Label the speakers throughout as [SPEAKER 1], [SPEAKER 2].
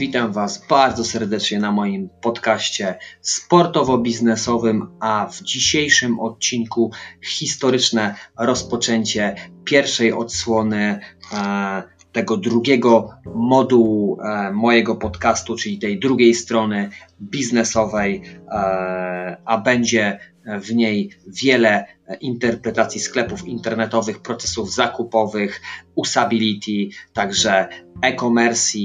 [SPEAKER 1] Witam Was bardzo serdecznie na moim podcaście sportowo-biznesowym, a w dzisiejszym odcinku historyczne rozpoczęcie pierwszej odsłony e, tego drugiego modułu e, mojego podcastu, czyli tej drugiej strony biznesowej, e, a będzie w niej wiele interpretacji sklepów internetowych, procesów zakupowych, usability, także e-commerce,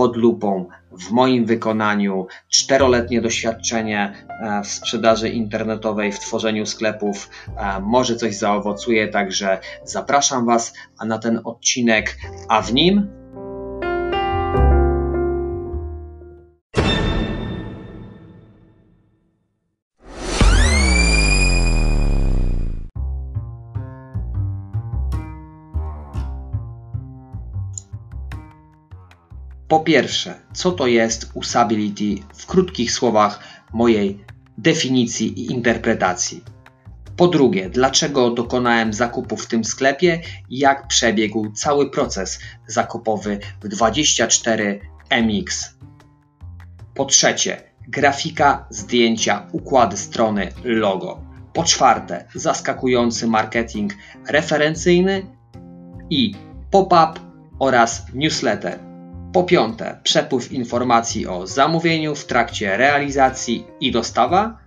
[SPEAKER 1] pod lupą. W moim wykonaniu czteroletnie doświadczenie e, w sprzedaży internetowej, w tworzeniu sklepów e, może coś zaowocuje, także zapraszam Was na ten odcinek, a w nim Po pierwsze, co to jest usability w krótkich słowach mojej definicji i interpretacji. Po drugie, dlaczego dokonałem zakupu w tym sklepie i jak przebiegł cały proces zakupowy w 24MX. Po trzecie, grafika, zdjęcia, układy strony, logo. Po czwarte, zaskakujący marketing referencyjny i pop-up oraz newsletter. Po piąte, przepływ informacji o zamówieniu w trakcie realizacji i dostawa.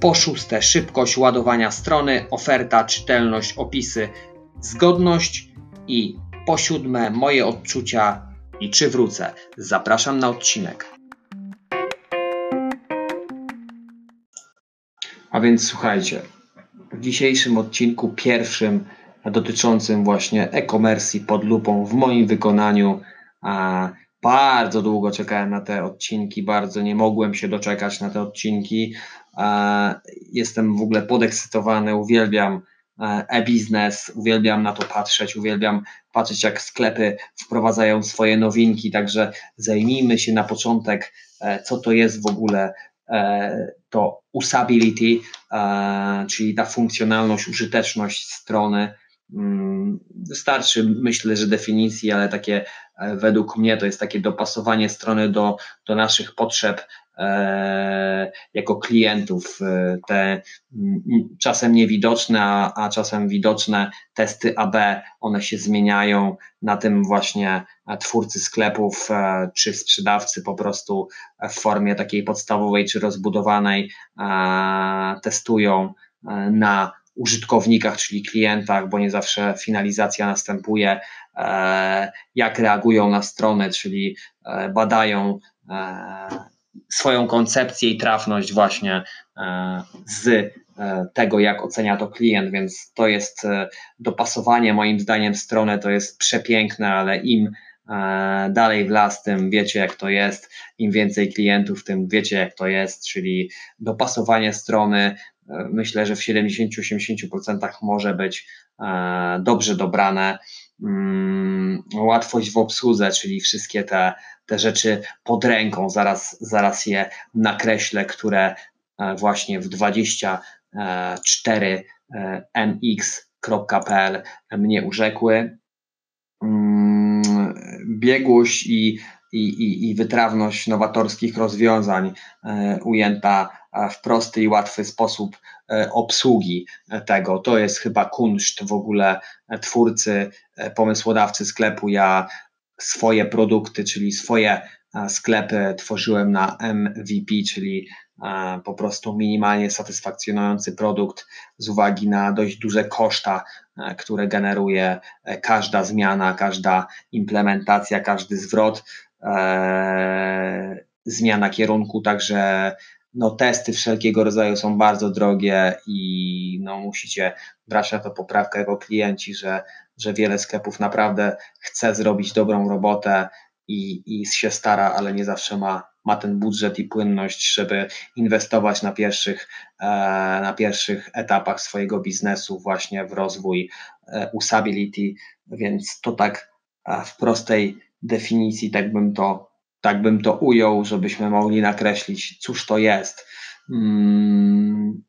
[SPEAKER 1] Po szóste, szybkość ładowania strony, oferta, czytelność, opisy, zgodność. I po siódme, moje odczucia i czy wrócę. Zapraszam na odcinek. A więc słuchajcie, w dzisiejszym odcinku pierwszym dotyczącym właśnie e-commerce pod lupą w moim wykonaniu bardzo długo czekałem na te odcinki, bardzo nie mogłem się doczekać na te odcinki. Jestem w ogóle podekscytowany, uwielbiam e, e-biznes, uwielbiam na to patrzeć, uwielbiam patrzeć, jak sklepy wprowadzają swoje nowinki. Także zajmijmy się na początek, e, co to jest w ogóle e, to usability, czyli ta funkcjonalność, użyteczność strony. Mm, wystarczy, myślę, że definicji, ale takie e, według mnie to jest takie dopasowanie strony do, do naszych potrzeb e, jako klientów. E, te mm, czasem niewidoczne, a, a czasem widoczne testy AB, one się zmieniają. Na tym właśnie twórcy sklepów czy sprzedawcy po prostu w formie takiej podstawowej czy rozbudowanej testują na użytkownikach, czyli klientach, bo nie zawsze finalizacja następuje, e, jak reagują na stronę, czyli e, badają e, swoją koncepcję i trafność właśnie z tego, jak ocenia to klient, więc to jest dopasowanie moim zdaniem strony, to jest przepiękne, ale im dalej w las, tym wiecie jak to jest, im więcej klientów, tym wiecie jak to jest, czyli dopasowanie strony, myślę, że w 70-80% może być e, dobrze dobrane. Mm, łatwość w obsłudze, czyli wszystkie te, te rzeczy pod ręką, zaraz, zaraz je nakreślę, które e, właśnie w 24mx.pl e, mnie urzekły. Mm, biegłość i, i, i wytrawność nowatorskich rozwiązań ujęta w prosty i łatwy sposób e, obsługi tego. To jest chyba kunszt w ogóle twórcy, e, pomysłodawcy sklepu. Ja swoje produkty, czyli swoje e, sklepy tworzyłem na MVP, czyli po prostu minimalnie satysfakcjonujący produkt z uwagi na dość duże koszta, które generuje każda zmiana, każda implementacja, każdy zwrot, zmiana kierunku, także no, testy wszelkiego rodzaju są bardzo drogie i no, musicie brać na to poprawkę jako klienci, że, że wiele sklepów naprawdę chce zrobić dobrą robotę i, i się stara, ale nie zawsze ma, ma ten budżet i płynność, żeby inwestować na pierwszych, e, na pierwszych etapach swojego biznesu właśnie w rozwój e, usability, więc to tak e, w prostej definicji, tak bym to tak bym to ujął, żebyśmy mogli nakreślić, cóż to jest. Mm,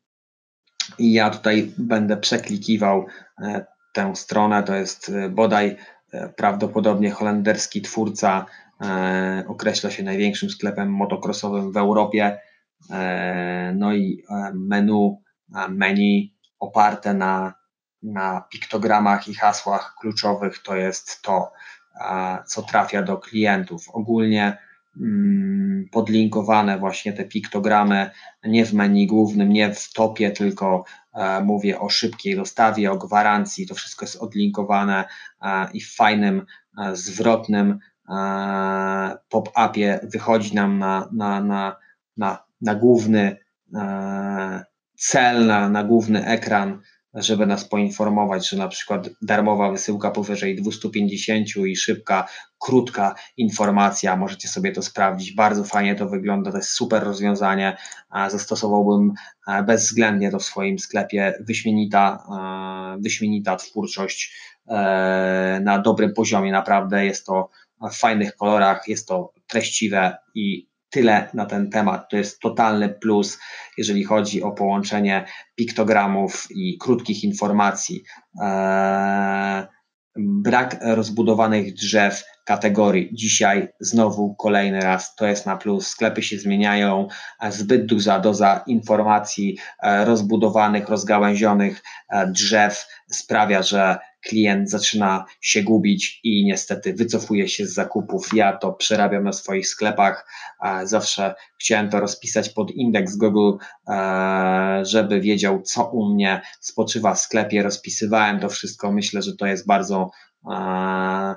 [SPEAKER 1] I ja tutaj będę przeklikiwał e, tę stronę. To jest e, bodaj e, prawdopodobnie holenderski twórca określa się największym sklepem motocrossowym w Europie. No i menu, menu oparte na, na piktogramach i hasłach kluczowych to jest to, co trafia do klientów. Ogólnie mm, podlinkowane właśnie te piktogramy nie w menu głównym, nie w topie, tylko mówię o szybkiej dostawie, o gwarancji. To wszystko jest odlinkowane i w fajnym, zwrotnym pop-upie wychodzi nam na, na, na, na, na główny cel, na, na główny ekran żeby nas poinformować, że na przykład darmowa wysyłka powyżej 250 i szybka, krótka informacja, możecie sobie to sprawdzić. Bardzo fajnie to wygląda, to jest super rozwiązanie. Zastosowałbym bezwzględnie to w swoim sklepie. Wyśmienita, wyśmienita twórczość e, na dobrym poziomie, naprawdę jest to w fajnych kolorach, jest to treściwe i tyle na ten temat. To jest totalny plus, jeżeli chodzi o połączenie piktogramów i krótkich informacji. Eee, brak rozbudowanych drzew kategorii. Dzisiaj znowu kolejny raz to jest na plus. Sklepy się zmieniają, zbyt duża doza informacji e, rozbudowanych, rozgałęzionych e, drzew sprawia, że klient zaczyna się gubić i niestety wycofuje się z zakupów. Ja to przerabiam na swoich sklepach. Zawsze chciałem to rozpisać pod indeks Google, e, żeby wiedział, co u mnie spoczywa w sklepie. Rozpisywałem to wszystko. Myślę, że to jest bardzo e,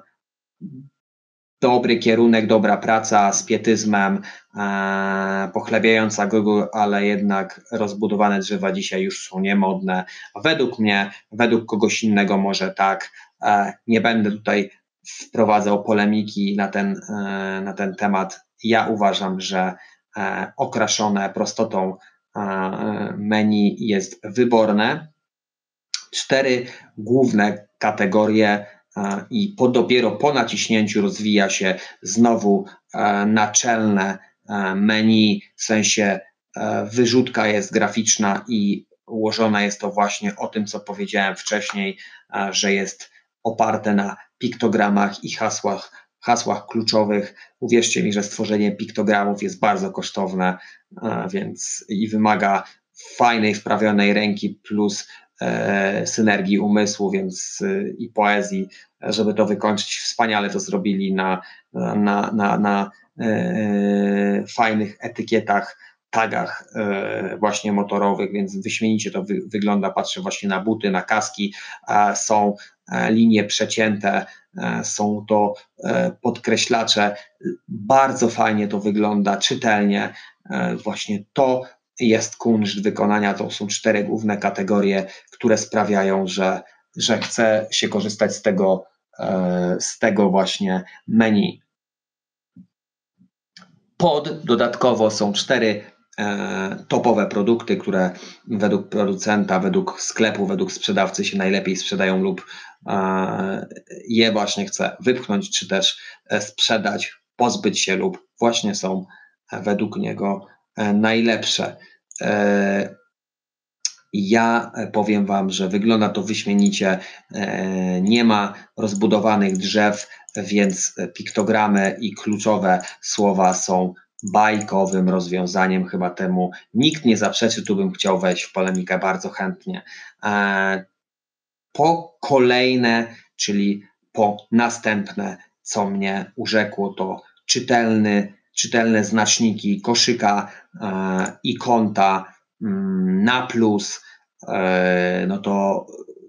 [SPEAKER 1] dobry kierunek, dobra praca z pietyzmem, e, pochlebiająca Google, ale jednak rozbudowane drzewa dzisiaj już są niemodne. Według mnie, według kogoś innego może tak. E, nie będę tutaj wprowadzał polemiki na ten, e, na ten temat. Ja uważam, że e, okraszone prostotą e, menu jest wyborne. Cztery główne kategorie i po, dopiero po naciśnięciu rozwija się znowu e, naczelne e, menu, w sensie e, wyrzutka jest graficzna i ułożona jest to właśnie o tym, co powiedziałem wcześniej, że jest oparte na piktogramach i hasłach, hasłach kluczowych. Uwierzcie mi, że stworzenie piktogramów jest bardzo kosztowne, więc i wymaga fajnej, wprawionej ręki plus synergii umysłu, więc e, i poezji, żeby to wykończyć. Wspaniale to zrobili na, na, na, na e, fajnych etykietach, tagach e, właśnie motorowych, więc wyśmienicie to wy, wygląda. Patrzę właśnie na buty, na kaski, są e, linie przecięte, e, są to podkreślacze. Bardzo fajnie to wygląda, czytelnie. Właśnie to jest kunszt wykonania. To są cztery główne kategorie, które sprawiają, że, że chce się korzystać z tego, e, z tego właśnie menu. Pod dodatkowo są cztery e, topowe produkty, które według producenta, według sklepu, według sprzedawcy się najlepiej sprzedają lub e, je właśnie chce wypchnąć, czy też sprzedać, pozbyć się lub właśnie są według niego najlepsze. Ja powiem Wam, że wygląda to wyśmienicie. E, nie ma rozbudowanych drzew, więc piktogramy i kluczowe słowa są bajkowym rozwiązaniem. Chyba temu nikt nie zaprzeczy. Tu bym chciał wejść w polemikę bardzo chętnie. E, po kolejne, czyli po następne, co mnie urzekło, to czytelny, czytelne znaczniki koszyka e, i konta mm, na plus, E, no to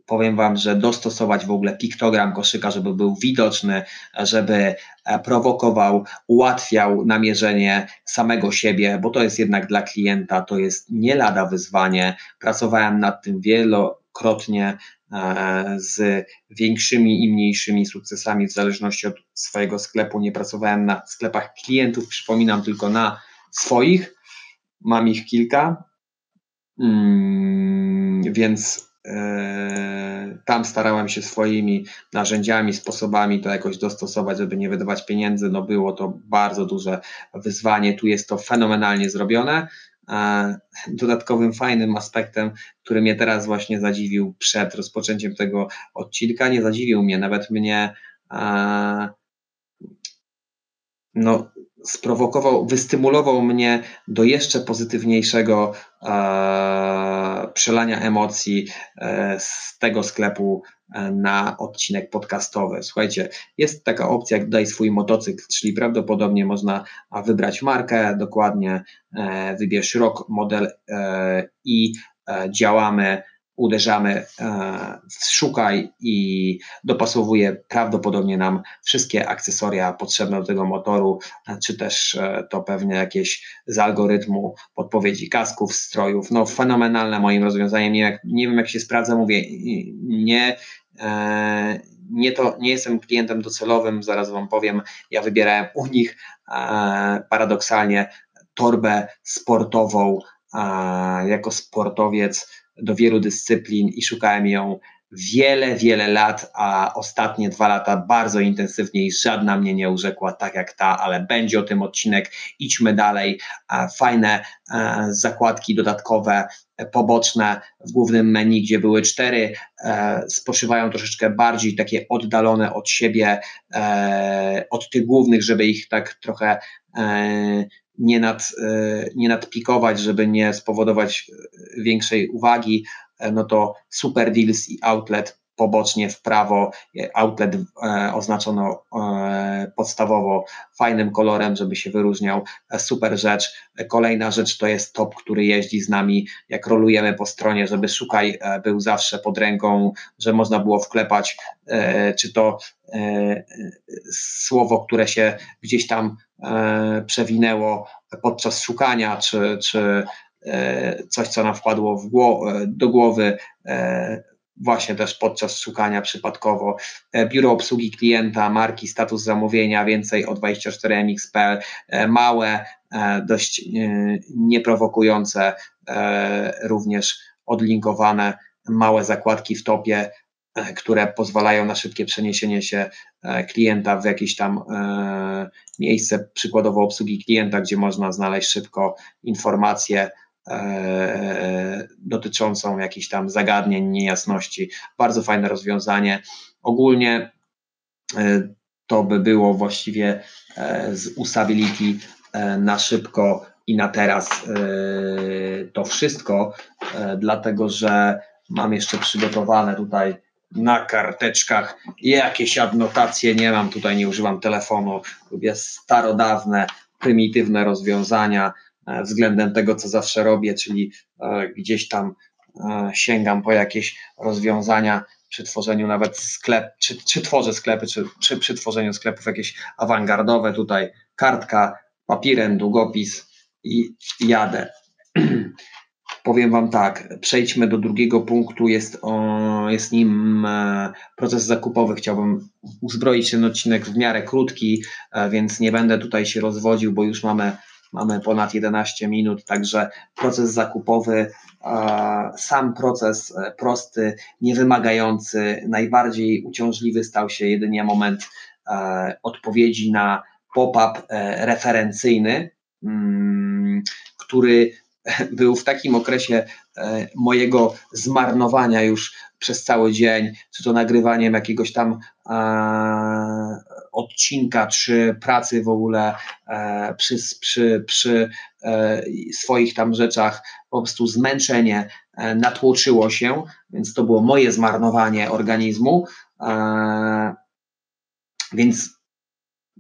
[SPEAKER 1] powiem Wam, że dostosować w ogóle piktogram koszyka, żeby był widoczny, żeby e, prowokował, ułatwiał namierzenie samego siebie, bo to jest jednak dla klienta, to jest nie lada wyzwanie. Pracowałem nad tym wielokrotnie z większymi i mniejszymi sukcesami w zależności od swojego sklepu. Nie pracowałem na sklepach klientów, przypominam tylko na swoich. Mam ich kilka. Hmm więc e, tam starałem się swoimi narzędziami, sposobami to jakoś dostosować, żeby nie wydawać pieniędzy. No było to bardzo duże wyzwanie. Tu jest to fenomenalnie zrobione. Dodatkowym fajnym aspektem, który mnie teraz właśnie zadziwił przed rozpoczęciem tego odcinka, nie zadziwił mnie, nawet mnie no, sprowokował, wystymulował mnie do jeszcze pozytywniejszego przelania emocji e, z tego sklepu na odcinek podcastowy. Słuchajcie, jest taka opcja jak daj swój motocykl, czyli prawdopodobnie można wybrać markę, dokładnie e, wybierz rok, model e, i e, działamy uderzamy w e, szukaj i dopasowuje prawdopodobnie nam wszystkie akcesoria potrzebne do tego motoru, czy też e, to pewnie jakieś z algorytmu podpowiedzi kasków, strojów. No fenomenalne moim rozwiązaniem. Nie, jak, nie wiem jak się sprawdza, mówię, nie e, nie, to, nie jestem klientem docelowym, zaraz Wam powiem, ja wybierałem u nich paradoksalnie torbę sportową jako sportowiec do wielu dyscyplin i szukałem ją wiele, wiele lat, a ostatnie dwa lata bardzo intensywnie i żadna mnie nie urzekła tak jak ta, ale będzie o tym odcinek. Idźmy dalej. Fajne e, zakładki dodatkowe, e, poboczne w głównym menu, gdzie były cztery, e, spoczywają troszeczkę bardziej takie oddalone od siebie, od tych głównych, żeby ich tak trochę nie, nad, e, nie nadpikować, żeby nie spowodować e, większej uwagi, e, no to Super Deals i Outlet pobocznie w prawo, outlet oznaczono podstawowo fajnym kolorem, żeby się wyróżniał. Super rzecz. Kolejna rzecz to jest top, który jeździ z nami, jak rolujemy po stronie, żeby szukaj był zawsze pod ręką, że można było wklepać, czy to słowo, które się gdzieś tam przewinęło podczas szukania, czy, czy e, coś, co nam wpadło e, do głowy, właśnie też podczas szukania przypadkowo. Biuro obsługi klienta, marki, status zamówienia, więcej o 24mx.pl, małe, dość nieprowokujące, również odlinkowane małe zakładki w topie, które pozwalają na szybkie przeniesienie się e, klienta w jakieś tam e, miejsce, przykładowo obsługi klienta, gdzie można znaleźć szybko informację e, dotyczącą jakichś tam zagadnień, niejasności. Bardzo fajne rozwiązanie. Ogólnie to by było właściwie z usability na szybko i na teraz to wszystko, dlatego że mam jeszcze przygotowane tutaj na karteczkach, jakieś adnotacje nie mam, tutaj nie używam telefonu, lubię starodawne, prymitywne rozwiązania e, względem tego, co zawsze robię, czyli e, gdzieś tam e, sięgam po jakieś rozwiązania przy tworzeniu nawet sklep, czy, czy tworzę sklepy, czy, czy przy tworzeniu sklepów jakieś awangardowe, tutaj kartka, papirem, długopis i jadę. Powiem Wam tak, przejdźmy do drugiego punktu, jest, o, jest nim e, proces zakupowy. Chciałbym uzbroić ten odcinek w miarę krótki, e, więc nie będę tutaj się rozwodził, bo już mamy, mamy ponad 11 minut, także proces zakupowy, e, sam proces prosty, niewymagający, najbardziej uciążliwy stał się jedynie moment odpowiedzi na pop-up referencyjny, mm, który był w takim okresie e, mojego zmarnowania już przez cały dzień, czy to nagrywaniem jakiegoś tam e, odcinka, czy pracy w ogóle e, przy, przy, przy swoich tam rzeczach, po prostu zmęczenie natłoczyło się, więc to było moje zmarnowanie organizmu. Więc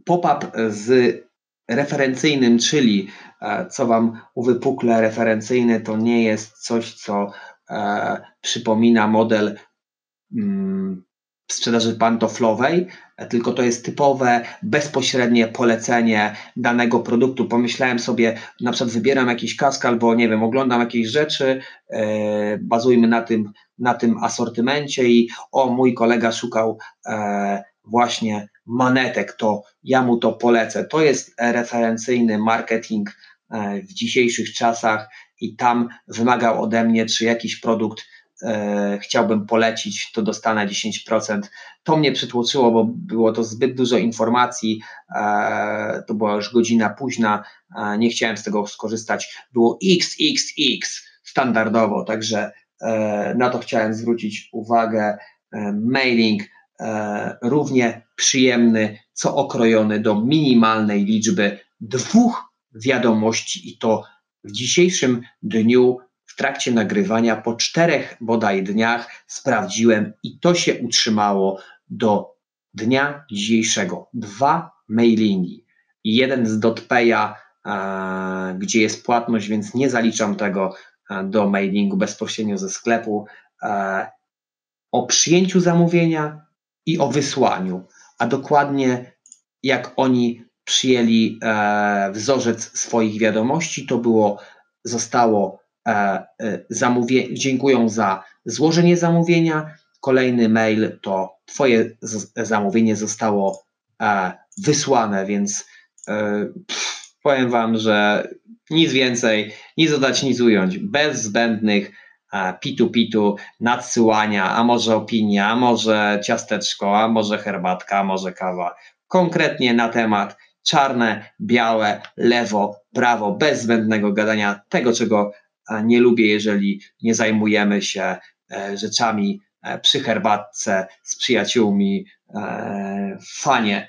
[SPEAKER 1] pop-up z referencyjnym, czyli E, co Wam uwypukle referencyjne, to nie jest coś, co e, przypomina model mm, sprzedaży pantoflowej, e, tylko to jest typowe, bezpośrednie polecenie danego produktu. Pomyślałem sobie, na przykład wybieram jakiś kask albo nie wiem, oglądam jakieś rzeczy, bazujmy na tym, na tym asortymencie i o, mój kolega szukał właśnie manetek, to ja mu to polecę. To jest referencyjny marketing E, w dzisiejszych czasach i tam wymagał ode mnie, czy jakiś produkt e, chciałbym polecić, to dostanę 10%. To mnie przytłoczyło, bo było to zbyt dużo informacji, e, to była już godzina późna, e, nie chciałem z tego skorzystać. Było XXX standardowo, także e, na to chciałem zwrócić uwagę. E, mailing równie przyjemny, co okrojony do minimalnej liczby dwóch wiadomości i to w dzisiejszym dniu w trakcie nagrywania po czterech bodaj dniach sprawdziłem i to się utrzymało do dnia dzisiejszego. Dwa mailingi. Jeden z DotPaya, gdzie jest płatność, więc nie zaliczam tego do mailingu bezpośrednio ze sklepu. O przyjęciu zamówienia i o wysłaniu, a dokładnie jak oni przyjęli e, wzorzec swoich wiadomości, to było, zostało e, e, zamówienie, dziękują za złożenie zamówienia. Kolejny mail to Twoje zamówienie zostało wysłane, więc pff, powiem Wam, że nic więcej, nic dodać, nic ująć. Bez zbędnych pitu-pitu, nadsyłania, a może opinia, a może ciasteczko, a może herbatka, a może kawa. Konkretnie na temat czarne, białe, lewo, prawo, bez zbędnego gadania, tego czego nie lubię, jeżeli nie zajmujemy się e, rzeczami e, przy herbatce z przyjaciółmi, e, fanie.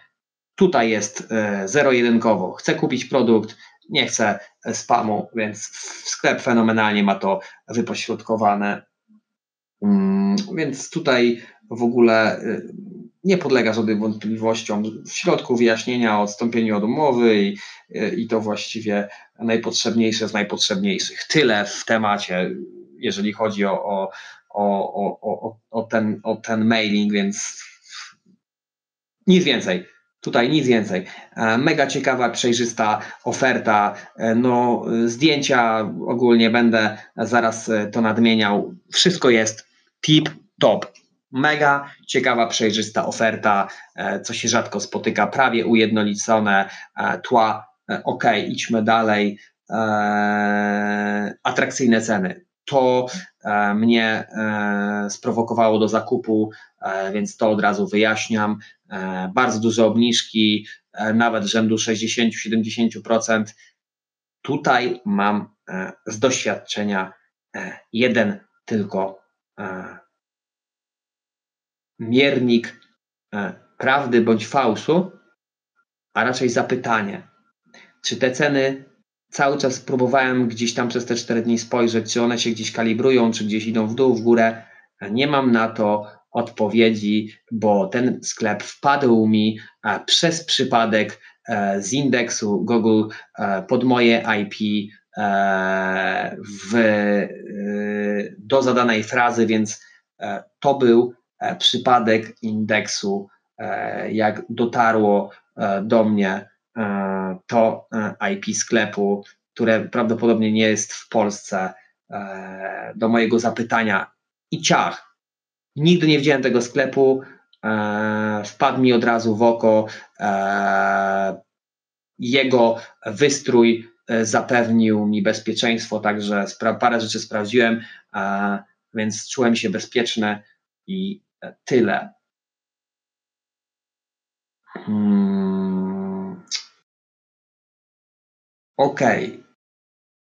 [SPEAKER 1] Tutaj jest zero-jedynkowo. Chcę kupić produkt, nie chcę spamu, więc sklep fenomenalnie ma to wypośrodkowane. Mm, więc tutaj w ogóle nie podlega żadnym wątpliwościom. W środku wyjaśnienia o odstąpieniu od umowy i, i to właściwie najpotrzebniejsze z najpotrzebniejszych. Tyle w temacie, jeżeli chodzi o, o, o, o, o, ten, o ten mailing, więc nic więcej. Tutaj nic więcej. E, mega ciekawa, przejrzysta oferta. E, no, zdjęcia ogólnie będę zaraz e, to nadmieniał. Wszystko jest tip top. Mega ciekawa, przejrzysta oferta, co się rzadko spotyka, prawie ujednolicone tła. Ok, idźmy dalej. Atrakcyjne ceny. To mnie sprowokowało do zakupu, więc to od razu wyjaśniam. Bardzo duże obniżki, nawet rzędu 60-70%. Tutaj mam z doświadczenia jeden tylko miernik e, prawdy bądź fałszu, a raczej zapytanie, czy te ceny cały czas próbowałem gdzieś tam przez te 4 dni spojrzeć, czy one się gdzieś kalibrują, czy gdzieś idą w dół, w górę. Nie mam na to odpowiedzi, bo ten sklep wpadł mi e, przez przypadek e, z indeksu Google pod moje IP w, do zadanej frazy, więc to był E, przypadek indeksu, e, jak dotarło e, do mnie to IP sklepu, które prawdopodobnie nie jest w Polsce, do mojego zapytania i ciach. Nigdy nie widziałem tego sklepu, wpadł mi od razu w oko. Jego wystrój zapewnił mi bezpieczeństwo, także parę rzeczy sprawdziłem, więc czułem się bezpieczny i tyle. Hmm. Ok.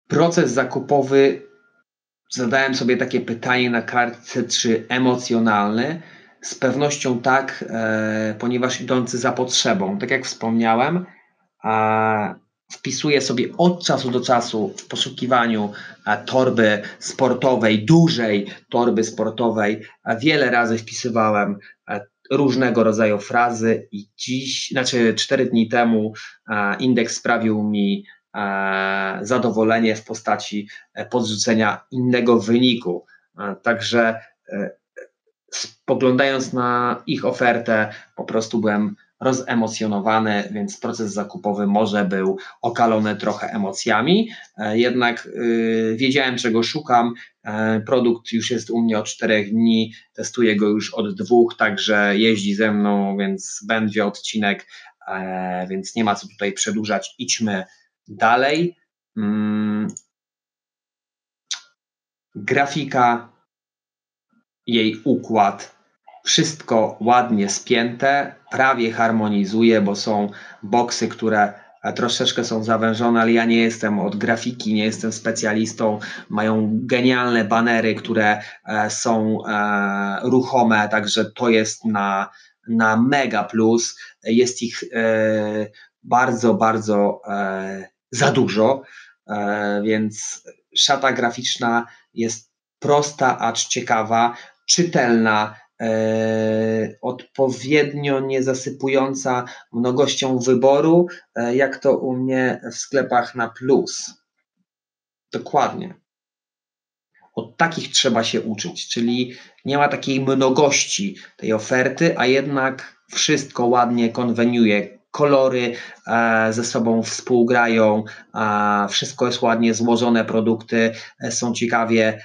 [SPEAKER 1] Proces zakupowy. Zadałem sobie takie pytanie na kartce, czy emocjonalny. Z pewnością tak, e, ponieważ idący za potrzebą. Tak jak wspomniałem, a wpisuję sobie od czasu do czasu w poszukiwaniu torby sportowej, dużej torby sportowej. Wiele razy wpisywałem różnego rodzaju frazy i dziś, znaczy cztery dni temu indeks sprawił mi zadowolenie w postaci e, podrzucenia innego wyniku. Także e, spoglądając na ich ofertę, po prostu byłem rozemocjonowany, więc proces zakupowy może był okalony trochę emocjami, e, jednak y, wiedziałem czego szukam. E, produkt już jest u mnie od czterech dni, testuję go już od dwóch, także jeździ ze mną, więc będzie odcinek, e, więc nie ma co tutaj przedłużać. Idźmy dalej. Mm. Grafika, jej układ wszystko ładnie spięte, prawie harmonizuje, bo są boksy, które troszeczkę są zawężone, ale ja nie jestem od grafiki, nie jestem specjalistą. Mają genialne banery, które są ruchome, także to jest na, na mega plus. Jest ich bardzo, bardzo za dużo, więc szata graficzna jest prosta, acz ciekawa, czytelna, e, odpowiednio niezasypująca mnogością wyboru, e, jak to u mnie w sklepach na plus. Dokładnie. Od takich trzeba się uczyć, czyli nie ma takiej mnogości tej oferty, a jednak wszystko ładnie konweniuje, kolory e, ze sobą współgrają, wszystko jest ładnie złożone, produkty e, są ciekawie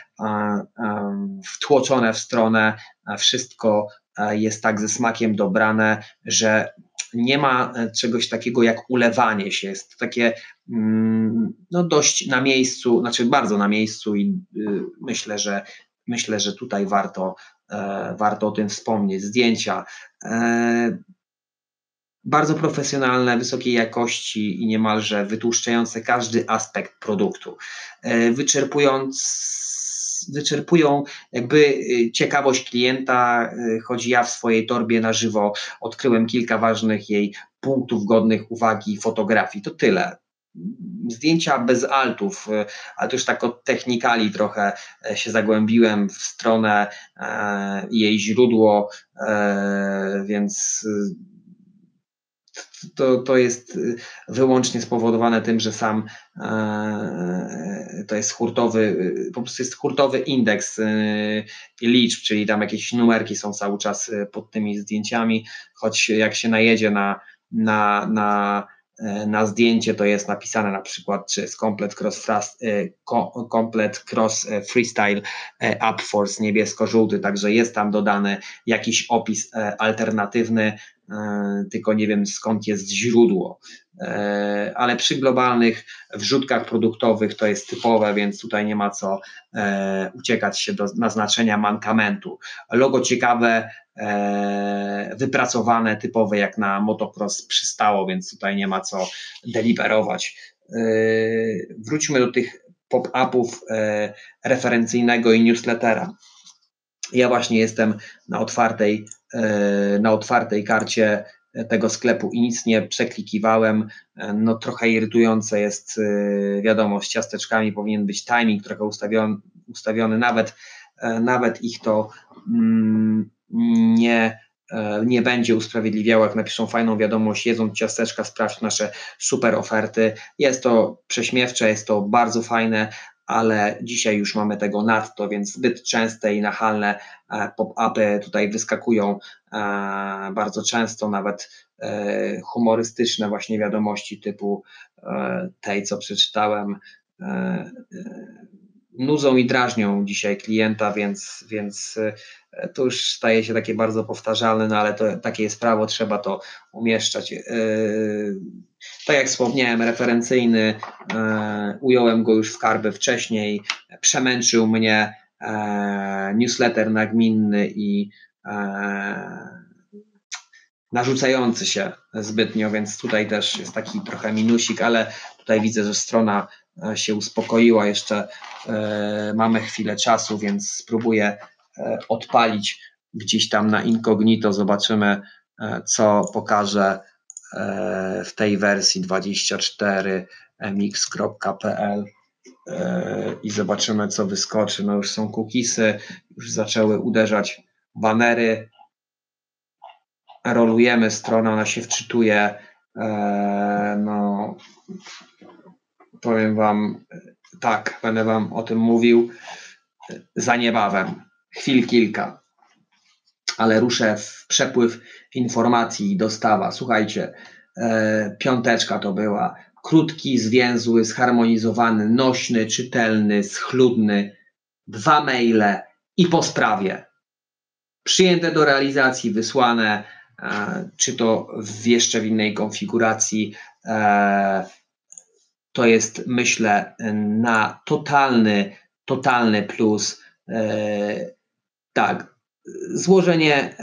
[SPEAKER 1] wtłoczone w stronę, wszystko e, jest tak ze smakiem dobrane, że nie ma czegoś takiego jak ulewanie się. Jest to takie mm, no dość na miejscu, znaczy bardzo na miejscu i y, myślę, że myślę, że tutaj warto, warto o tym wspomnieć. Zdjęcia bardzo profesjonalne, wysokiej jakości i niemalże wytłuszczające każdy aspekt produktu. E, wyczerpując wyczerpują jakby y, ciekawość klienta, y, choć ja w swojej torbie na żywo odkryłem kilka ważnych jej punktów godnych uwagi fotografii. To tyle. Zdjęcia bez altów, ale to już tak od technikali trochę e, się zagłębiłem w stronę e, jej źródło, więc to, to jest y, wyłącznie spowodowane tym, że sam e, to jest hurtowy, y, po prostu jest hurtowy indeks y, liczb, czyli tam jakieś numerki są cały czas pod tymi zdjęciami, choć jak się najedzie na, na, na e, na zdjęcie to jest napisane na przykład, czy jest komplet cross, komplet cross freestyle up force niebiesko-żółty, także jest tam dodany jakiś opis e, alternatywny, E, tylko nie wiem skąd jest źródło. E, ale przy globalnych wrzutkach produktowych to jest typowe, więc tutaj nie ma co e, uciekać się do naznaczenia mankamentu. Logo ciekawe, wypracowane, typowe jak na motocross przystało, więc tutaj nie ma co deliberować. Wróćmy do tych pop-upów referencyjnego i newslettera. Ja właśnie jestem na otwartej E, na otwartej karcie tego sklepu i nic nie przeklikiwałem. E, no trochę irytujące jest e, wiadomo, z ciasteczkami powinien być timing trochę ustawiony, ustawiony nawet, nawet ich to mm, nie, nie będzie usprawiedliwiało, jak napiszą fajną wiadomość, jedząc ciasteczka, sprawdź nasze super oferty. Jest to prześmiewcze, jest to bardzo fajne, ale dzisiaj już mamy tego nadto, więc zbyt częste i nachalne e, pop-upy tutaj wyskakują e, bardzo często, nawet e, humorystyczne właśnie wiadomości typu tej, co przeczytałem, nudzą i drażnią dzisiaj klienta, więc, więc to już staje się takie bardzo powtarzalne, no ale to takie jest prawo, trzeba to umieszczać. Tak jak wspomniałem, referencyjny, e, ująłem go już w karbę wcześniej, przemęczył mnie e, newsletter nagminny i narzucający się zbytnio, więc tutaj też jest taki trochę minusik, ale tutaj widzę, że strona się uspokoiła, jeszcze mamy chwilę czasu, więc spróbuję odpalić gdzieś tam na incognito, zobaczymy co pokaże E, w tej wersji 24 mx.pl e, i zobaczymy, co wyskoczy. No już są cookiesy, już zaczęły uderzać banery. Rolujemy stronę, ona się wczytuje. E, no, powiem Wam, tak, będę Wam o tym mówił za niebawem. Chwil kilka ale ruszę w przepływ informacji i dostawa. Słuchajcie, e, piąteczka to była. Krótki, zwięzły, zharmonizowany, nośny, czytelny, schludny. Dwa maile i po sprawie. Przyjęte do realizacji, wysłane, e, czy to w jeszcze w innej konfiguracji. E, to jest, myślę, na totalny, totalny plus. E, tak, Złożenie, e,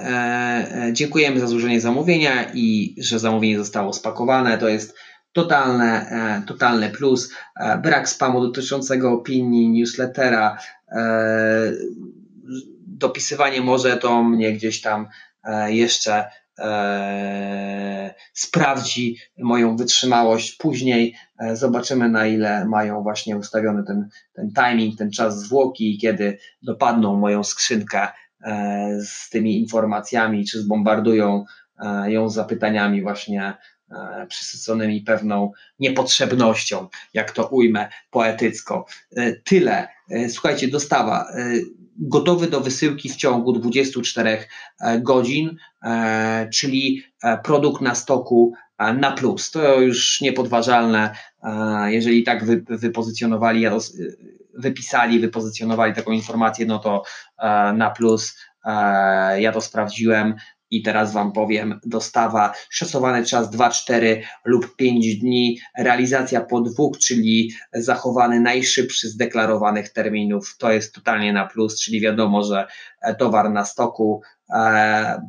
[SPEAKER 1] e, dziękujemy za złożenie zamówienia i że zamówienie zostało spakowane. To jest totalne, totalny plus. Brak spamu dotyczącego opinii, newslettera, dopisywanie może to mnie gdzieś tam jeszcze e, sprawdzi moją wytrzymałość później. E, zobaczymy, na ile mają właśnie ustawiony ten, ten timing, ten czas zwłoki, kiedy dopadną moją skrzynkę e, z tymi informacjami, czy zbombardują ją zapytaniami właśnie przysyconymi pewną niepotrzebnością, jak to ujmę poetycko. Tyle. Słuchajcie, dostawa gotowy do wysyłki w ciągu 24 e, godzin, e, czyli e, produkt na stoku na plus. To już niepodważalne. Jeżeli tak wypozycjonowali, wypisali, wypozycjonowali taką informację, no to na plus ja to sprawdziłem i teraz Wam powiem, dostawa, szacowany czas 2, 4 lub 5 dni, realizacja po dwóch, czyli zachowany najszybszy z deklarowanych terminów, to jest totalnie na plus, czyli wiadomo, że towar na stoku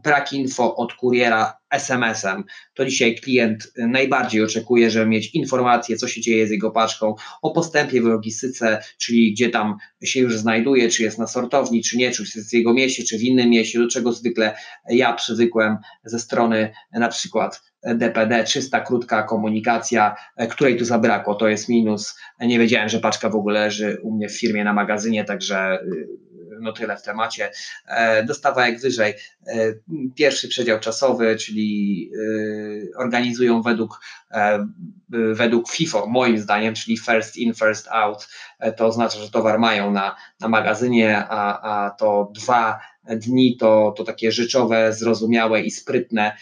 [SPEAKER 1] brak info od kuriera SMS-em. To dzisiaj klient najbardziej oczekuje, żeby mieć informację, co się dzieje z jego paczką, o postępie w logistyce, czyli gdzie tam się już znajduje, czy jest na sortowni, czy nie, czy jest w jego mieście, czy w innym mieście, do czego zwykle ja przywykłem ze strony na przykład DPD, czysta, krótka komunikacja, której tu zabrakło, to jest minus. Nie wiedziałem, że paczka w ogóle leży u mnie w firmie na magazynie, także y, no tyle w temacie. E, dostawa jak wyżej. E, pierwszy przedział czasowy, czyli e, organizują według, według FIFO, moim zdaniem, czyli first in, first out. To oznacza, że towar mają na, na magazynie, a, a to dwa dni to, to takie rzeczowe, zrozumiałe i sprytne,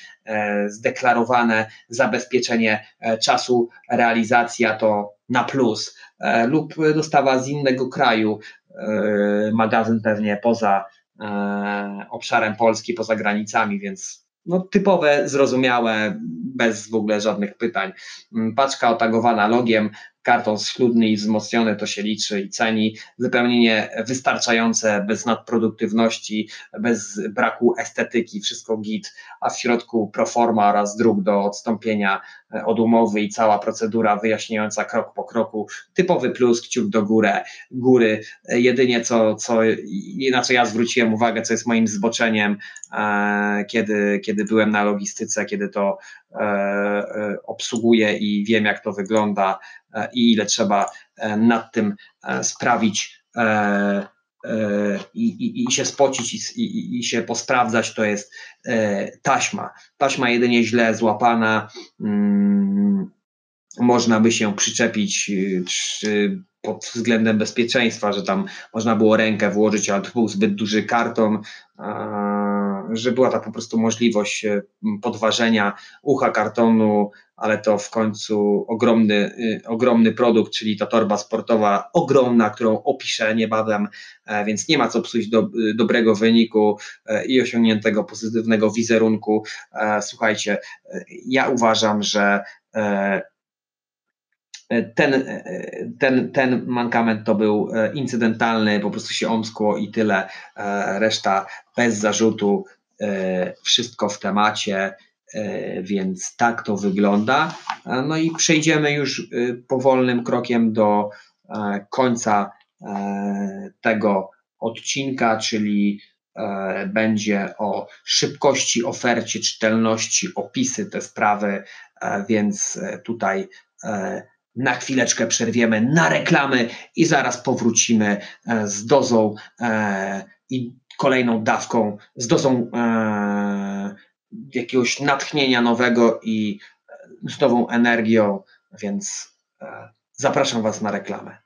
[SPEAKER 1] zdeklarowane zabezpieczenie czasu, realizacja to na plus lub dostawa z innego kraju, E, magazyn pewnie poza e, obszarem Polski, poza granicami, więc no, typowe, zrozumiałe, bez w ogóle żadnych pytań. Mm, paczka otagowana logiem, karton schludny i wzmocniony to się liczy i ceni. Wypełnienie wystarczające, bez nadproduktywności, bez braku estetyki, wszystko git, a w środku proforma oraz druk do odstąpienia e, od umowy i cała procedura wyjaśniająca krok po kroku. Typowy plus, kciuk do góry, góry. E, jedynie co, co, na co ja zwróciłem uwagę, co jest moim zboczeniem, e, kiedy, kiedy byłem na logistyce, kiedy to obsługuję i wiem, jak to wygląda, i ile trzeba e, nad tym e, sprawić i, i, i się spocić i, i, i, się posprawdzać, to jest taśma. Taśma jedynie źle złapana, hmm, można by się przyczepić czy pod względem bezpieczeństwa, że tam można było rękę włożyć, ale to był zbyt duży karton, że była ta po prostu możliwość podważenia ucha kartonu, ale to w końcu ogromny, y, ogromny produkt, czyli ta torba sportowa ogromna, którą opiszę niebawem, e, więc nie ma co psuć do, y, dobrego wyniku e, i osiągniętego pozytywnego wizerunku. E, słuchajcie, ja uważam, że ten, ten, ten mankament to był incydentalny, po prostu się omskło i tyle. Reszta bez zarzutu, wszystko w temacie. E, więc tak to wygląda. E, no i przejdziemy już e, powolnym krokiem do końca tego odcinka, czyli będzie o szybkości, ofercie, czytelności, opisy, te sprawy, więc tutaj na chwileczkę przerwiemy na reklamy i zaraz powrócimy z dozą i kolejną dawką, z dozą jakiegoś natchnienia nowego i z nową energią, więc e, zapraszam Was na reklamę.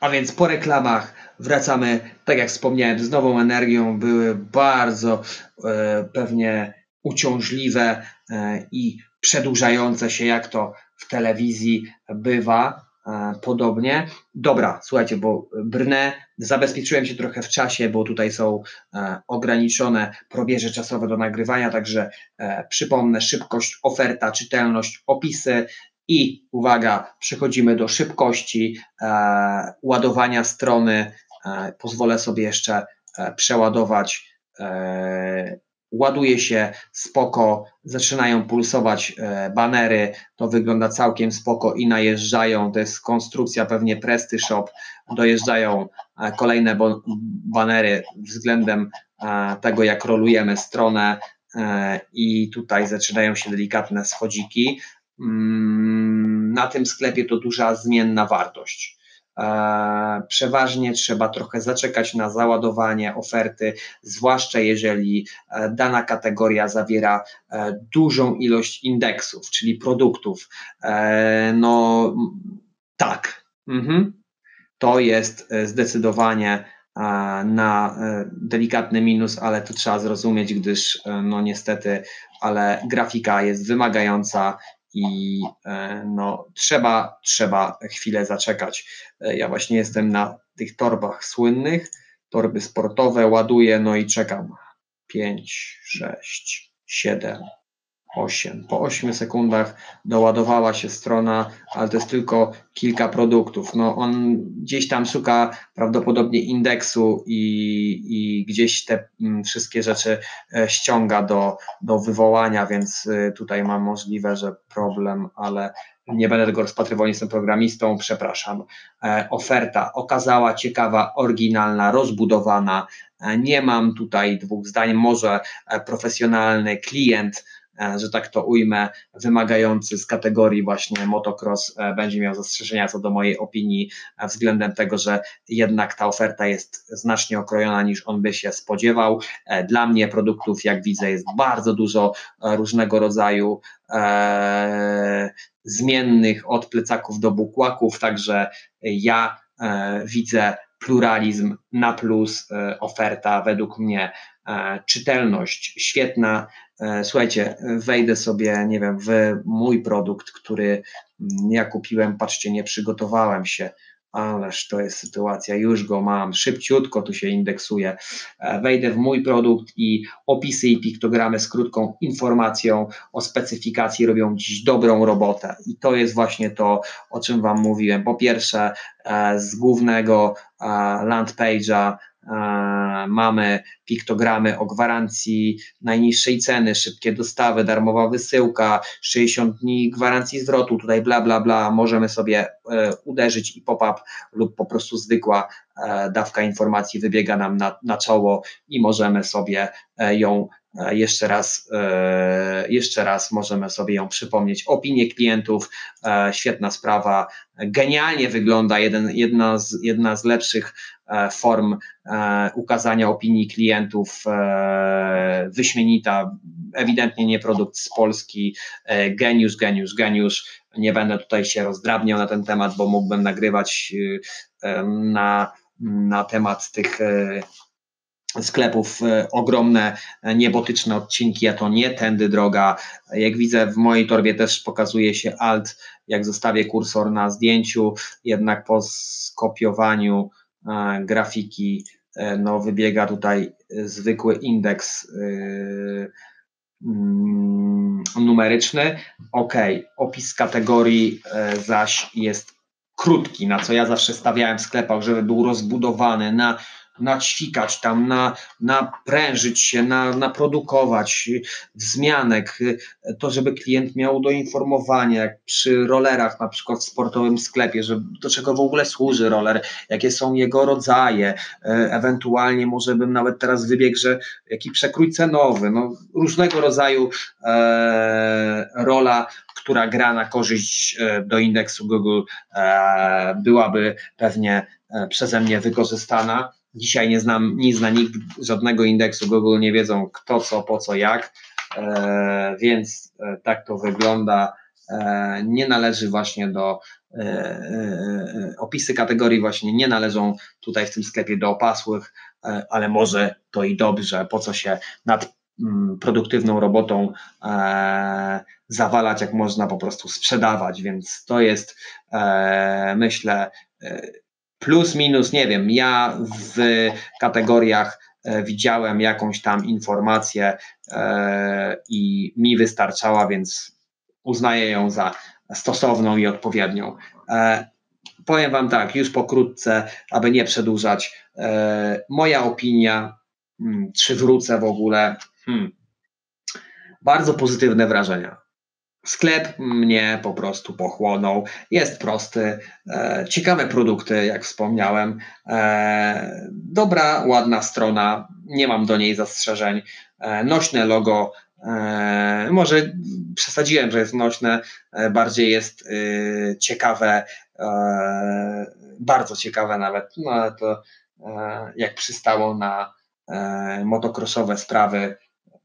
[SPEAKER 1] A więc po reklamach wracamy, tak jak wspomniałem, z nową energią. Były bardzo e, pewnie uciążliwe e, i przedłużające się, jak to w telewizji bywa. E, podobnie. Dobra, słuchajcie, bo brnę, zabezpieczyłem się trochę w czasie, bo tutaj są e, ograniczone probierze czasowe do nagrywania, także e, przypomnę szybkość, oferta, czytelność, opisy i uwaga, przechodzimy do szybkości ładowania strony. Pozwolę sobie jeszcze przeładować ładuje się spoko, zaczynają pulsować e, banery, to wygląda całkiem spoko i najeżdżają, to jest konstrukcja pewnie Presty Shop, dojeżdżają e, kolejne banery względem e, tego, jak rolujemy stronę i tutaj zaczynają się delikatne schodziki. Mm, na tym sklepie to duża zmienna wartość. E, przeważnie trzeba trochę zaczekać na załadowanie oferty, zwłaszcza jeżeli e, dana kategoria zawiera e, dużą ilość indeksów, czyli produktów. No tak, mhm. to jest zdecydowanie na delikatny minus, ale to trzeba zrozumieć, gdyż no niestety, ale grafika jest wymagająca i e, no, trzeba, trzeba chwilę zaczekać. E, ja właśnie jestem na tych torbach słynnych, torby sportowe, ładuję, no i czekam. 5, 6, 7, 8. Po 8 sekundach doładowała się strona, ale to jest tylko kilka produktów. No on gdzieś tam szuka prawdopodobnie indeksu i, i gdzieś te mm, wszystkie rzeczy e, ściąga do, do wywołania, więc e, tutaj mam możliwe, że problem, ale nie będę tego rozpatrywał, nie jestem programistą, przepraszam. E, oferta okazała, ciekawa, oryginalna, rozbudowana. Nie mam tutaj dwóch zdań, może profesjonalny klient że tak to ujmę, wymagający z kategorii właśnie motocross e, będzie miał zastrzeżenia co do mojej opinii e, względem tego, że jednak ta oferta jest znacznie okrojona niż on by się spodziewał. Dla mnie produktów, jak widzę, jest bardzo dużo różnego rodzaju zmiennych od plecaków do bukłaków, także ja widzę pluralizm na plus, oferta według mnie czytelność świetna, E, słuchajcie, wejdę sobie, nie wiem, w mój produkt, który ja kupiłem, patrzcie, nie przygotowałem się, ależ to jest sytuacja, już go mam, szybciutko tu się indeksuje. E, wejdę w mój produkt i opisy i piktogramy z krótką informacją o specyfikacji robią dziś dobrą robotę. I to jest właśnie to, o czym Wam mówiłem. Po pierwsze, e, z głównego land page'a mamy piktogramy o gwarancji najniższej ceny, szybkie dostawy, darmowa wysyłka, 60 dni gwarancji zwrotu, tutaj bla, bla, bla, możemy sobie e, uderzyć i pop-up lub po prostu zwykła e, dawka informacji wybiega nam na, na czoło i możemy sobie e, ją jeszcze raz, jeszcze raz możemy sobie ją przypomnieć. Opinie klientów, świetna sprawa, genialnie wygląda, jeden, jedna, z, jedna z lepszych E, form e, ukazania opinii klientów, e, wyśmienita, ewidentnie nie produkt z Polski, geniusz, geniusz, geniusz. Nie będę tutaj się rozdrabniał na ten temat, bo mógłbym nagrywać na, na temat tych sklepów ogromne, niebotyczne odcinki, a to nie tędy droga. Jak widzę, w mojej torbie też pokazuje się alt, jak zostawię kursor na zdjęciu, jednak po skopiowaniu grafiki, e, no wybiega tutaj zwykły indeks e, mm, numeryczny. Ok, opis kategorii e, zaś jest krótki, na co ja zawsze stawiałem w sklepach, żeby był rozbudowany na naćwikać tam, na, naprężyć się, na, naprodukować wzmianek, to żeby klient miał do informowania, jak przy rollerach na przykład w sportowym sklepie, że do czego w ogóle służy roller, jakie są jego rodzaje, e, ewentualnie może bym nawet teraz wybiegł, że jaki przekrój cenowy, no różnego rodzaju e, rola która gra na korzyść e, do indeksu Google, e, byłaby pewnie przeze mnie wykorzystana. Dzisiaj nie znam, nie zna nikt żadnego indeksu Google, nie wiedzą kto, co, po co, jak, e, więc e, tak to wygląda. E, nie należy właśnie do e, e, opisy kategorii właśnie nie należą tutaj w tym sklepie do opasłych, e, ale może to i dobrze, po co się nad mm, produktywną robotą zawalać, jak można po prostu sprzedawać, więc to jest myślę plus minus, nie wiem, ja w kategoriach e, widziałem jakąś tam informację e, i mi wystarczała, więc uznaję ją za stosowną i odpowiednią. E, powiem Wam tak, już pokrótce, aby nie przedłużać. Moja opinia hmm, czy wrócę w ogóle. Hmm. Bardzo pozytywne wrażenia. Sklep mnie po prostu pochłonął. Jest prosty, e, ciekawe produkty, jak wspomniałem. E, dobra, ładna strona, nie mam do niej zastrzeżeń. E, nośne logo, e, może przesadziłem, że jest nośne, e, bardziej jest e, ciekawe, bardzo ciekawe nawet, no ale to jak przystało na motocrossowe sprawy,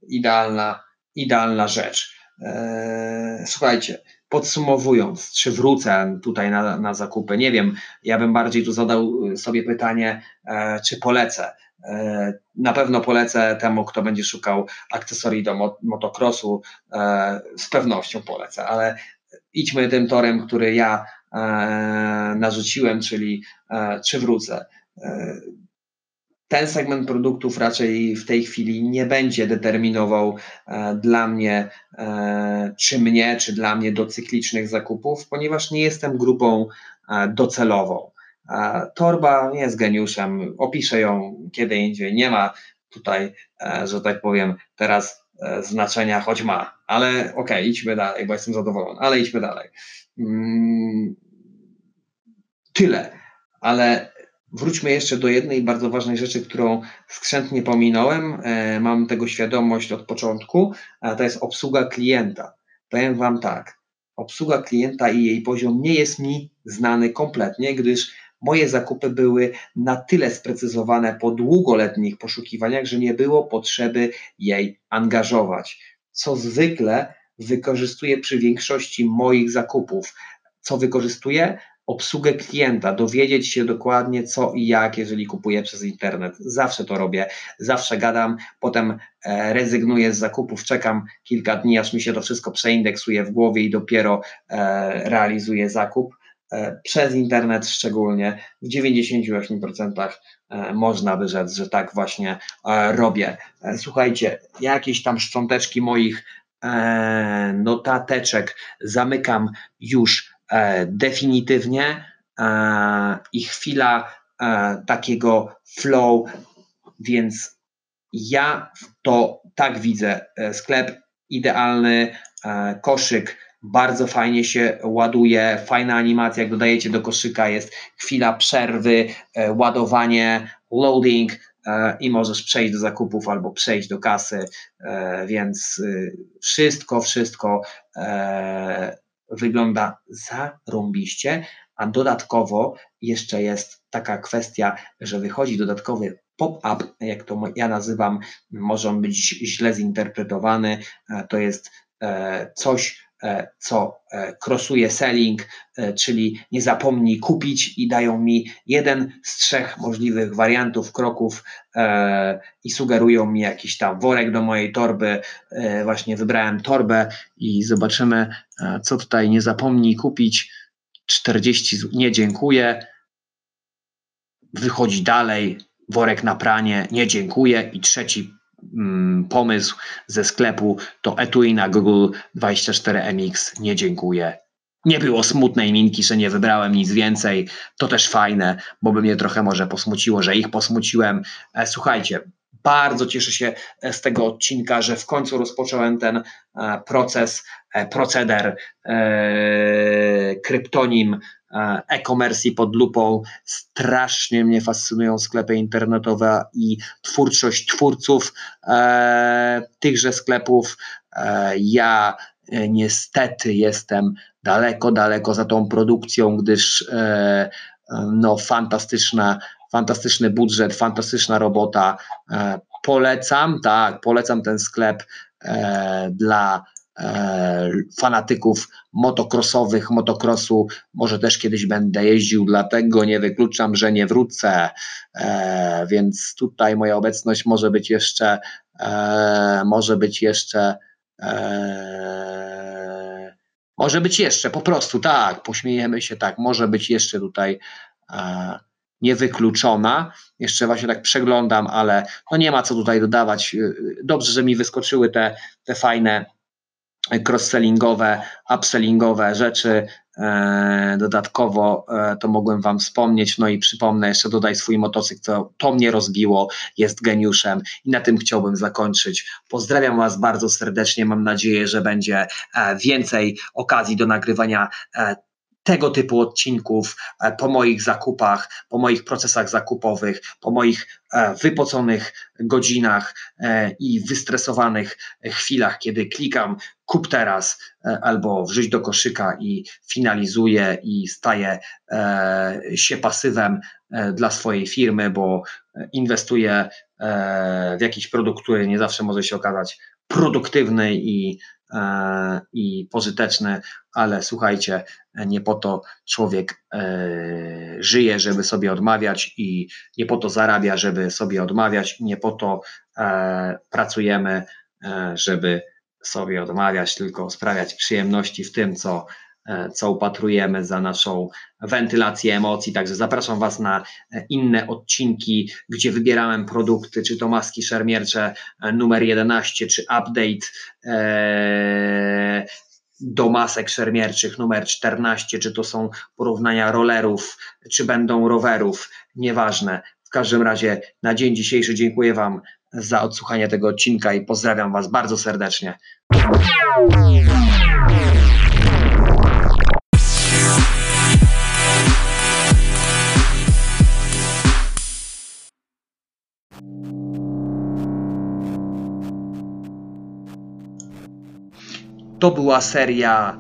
[SPEAKER 1] idealna, idealna rzecz. Eee, słuchajcie, podsumowując, czy wrócę tutaj na, na zakupy, nie wiem, ja bym bardziej tu zadał sobie pytanie, e, czy polecę. E, na pewno polecę temu, kto będzie szukał akcesorii do motocrossu, e, z pewnością polecę, ale idźmy tym torem, który ja narzuciłem, czyli czy wrócę ten segment produktów raczej w tej chwili nie będzie determinował e, dla mnie, e, czy mnie, czy dla mnie do cyklicznych zakupów, ponieważ nie jestem grupą e, docelową. Torba nie jest geniuszem, opiszę ją kiedy indziej. Nie ma tutaj, że tak powiem, teraz znaczenia, choć ma, ale okej, okay, idźmy dalej, bo jestem zadowolony, ale idźmy dalej. Mm, tyle, ale Wróćmy jeszcze do jednej bardzo ważnej rzeczy, którą skrzętnie pominąłem. E, mam tego świadomość od początku, a to jest obsługa klienta. Powiem Wam tak, obsługa klienta i jej poziom nie jest mi znany kompletnie, gdyż moje zakupy były na tyle sprecyzowane po długoletnich poszukiwaniach, że nie było potrzeby jej angażować. Co zwykle wykorzystuję przy większości moich zakupów. Co wykorzystuję? Obsługę klienta, dowiedzieć się dokładnie co i jak, jeżeli kupuję przez internet. Zawsze to robię, zawsze gadam, potem e, rezygnuję z zakupów, czekam kilka dni, aż mi się to wszystko przeindeksuje w głowie i dopiero e, realizuję zakup. E, przez internet szczególnie w 98% można by rzec, że tak właśnie robię. Słuchajcie, jakieś tam szcząteczki moich notateczek zamykam już definitywnie e, i chwila e, takiego flow, więc ja to tak widzę. Sklep idealny, koszyk bardzo fajnie się ładuje, fajna animacja, jak dodajecie do koszyka jest chwila przerwy, ładowanie, loading i możesz przejść do zakupów albo przejść do kasy, więc y, wszystko, wszystko wygląda zarąbiście, a dodatkowo jeszcze jest taka kwestia, że wychodzi dodatkowy pop-up, jak to ja nazywam, może on być źle zinterpretowany, to jest e, coś, co krosuje selling, czyli nie zapomnij kupić i dają mi jeden z trzech możliwych wariantów, kroków i sugerują mi jakiś tam worek do mojej torby. Właśnie wybrałem torbę i zobaczymy, co tutaj nie zapomnij kupić. 40, nie dziękuję. Wychodzi dalej, worek na pranie, nie dziękuję. I trzeci pomysł ze sklepu to etui na Google 24MX, nie dziękuję. Nie było smutnej minki, że nie wybrałem nic więcej. To też fajne, bo by mnie trochę może posmuciło, że ich posmuciłem. E, słuchajcie, bardzo cieszę się e, z tego odcinka, że w końcu rozpocząłem ten e, proces, e, proceder, kryptonim e-commerce pod lupą. Strasznie mnie fascynują sklepy internetowe i twórczość twórców tychże sklepów. Ja niestety jestem daleko, daleko za tą produkcją, gdyż no, fantastyczna fantastyczny budżet, fantastyczna robota. E, polecam, tak, polecam ten sklep e, dla e, fanatyków motocrossowych, motocrossu. Może też kiedyś będę jeździł, dlatego nie wykluczam, że nie wrócę. Więc tutaj moja obecność może być jeszcze, może być jeszcze. Może być jeszcze, po prostu tak, pośmiejemy się, tak, może być jeszcze tutaj niewykluczona. Jeszcze właśnie tak przeglądam, ale no nie ma co tutaj dodawać. Dobrze, że mi wyskoczyły te, te fajne cross-sellingowe, upsellingowe rzeczy. E, dodatkowo e, to mogłem Wam wspomnieć, no i przypomnę jeszcze, dodaj swój motocykl, to, to mnie rozbiło, jest geniuszem i na tym chciałbym zakończyć. Pozdrawiam Was bardzo serdecznie, mam nadzieję, że będzie e, więcej okazji do nagrywania tego typu odcinków po moich zakupach, po moich procesach zakupowych, po moich wypoconych godzinach i wystresowanych chwilach, kiedy klikam kup teraz e, albo wrzuć do koszyka i finalizuję i staję e, się pasywem e, dla swojej firmy, bo inwestuję w jakiś produkt, który nie zawsze może się okazać produktywny i, i pożyteczny, ale słuchajcie, nie po to człowiek żyje, żeby sobie odmawiać i nie po to zarabia, żeby sobie odmawiać, nie po to pracujemy, żeby sobie odmawiać, tylko sprawiać przyjemności w tym, co, e, co upatrujemy za naszą wentylację emocji. Także zapraszam Was na e, inne odcinki, gdzie wybierałem produkty, czy to maski szermiercze e, numer 11, czy update. do masek szermierczych numer 14, czy to są porównania rollerów, czy będą rowerów, nieważne. W każdym razie na dzień dzisiejszy dziękuję Wam za odsłuchanie tego odcinka i pozdrawiam Was bardzo serdecznie. To była seria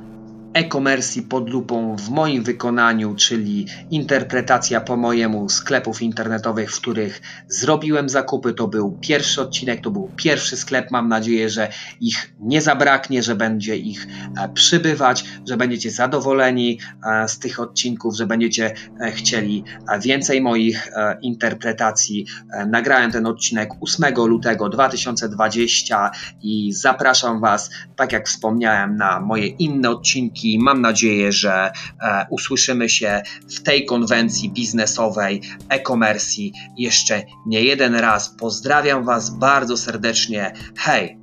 [SPEAKER 1] e-commerce pod lupą w moim wykonaniu, czyli interpretacja po mojemu sklepów internetowych, w których zrobiłem zakupy. To był pierwszy odcinek, to był pierwszy sklep. Mam nadzieję, że ich nie zabraknie, że będzie ich e, przybywać, że będziecie zadowoleni e, z tych odcinków, że będziecie e, chcieli więcej moich interpretacji. Nagrałem ten odcinek 8 lutego 2020 i zapraszam Was, tak jak wspomniałem, na moje inne odcinki Mam nadzieję, że e, usłyszymy się w tej konwencji biznesowej e-commerce jeszcze nie jeden raz. Pozdrawiam Was bardzo serdecznie. Hej!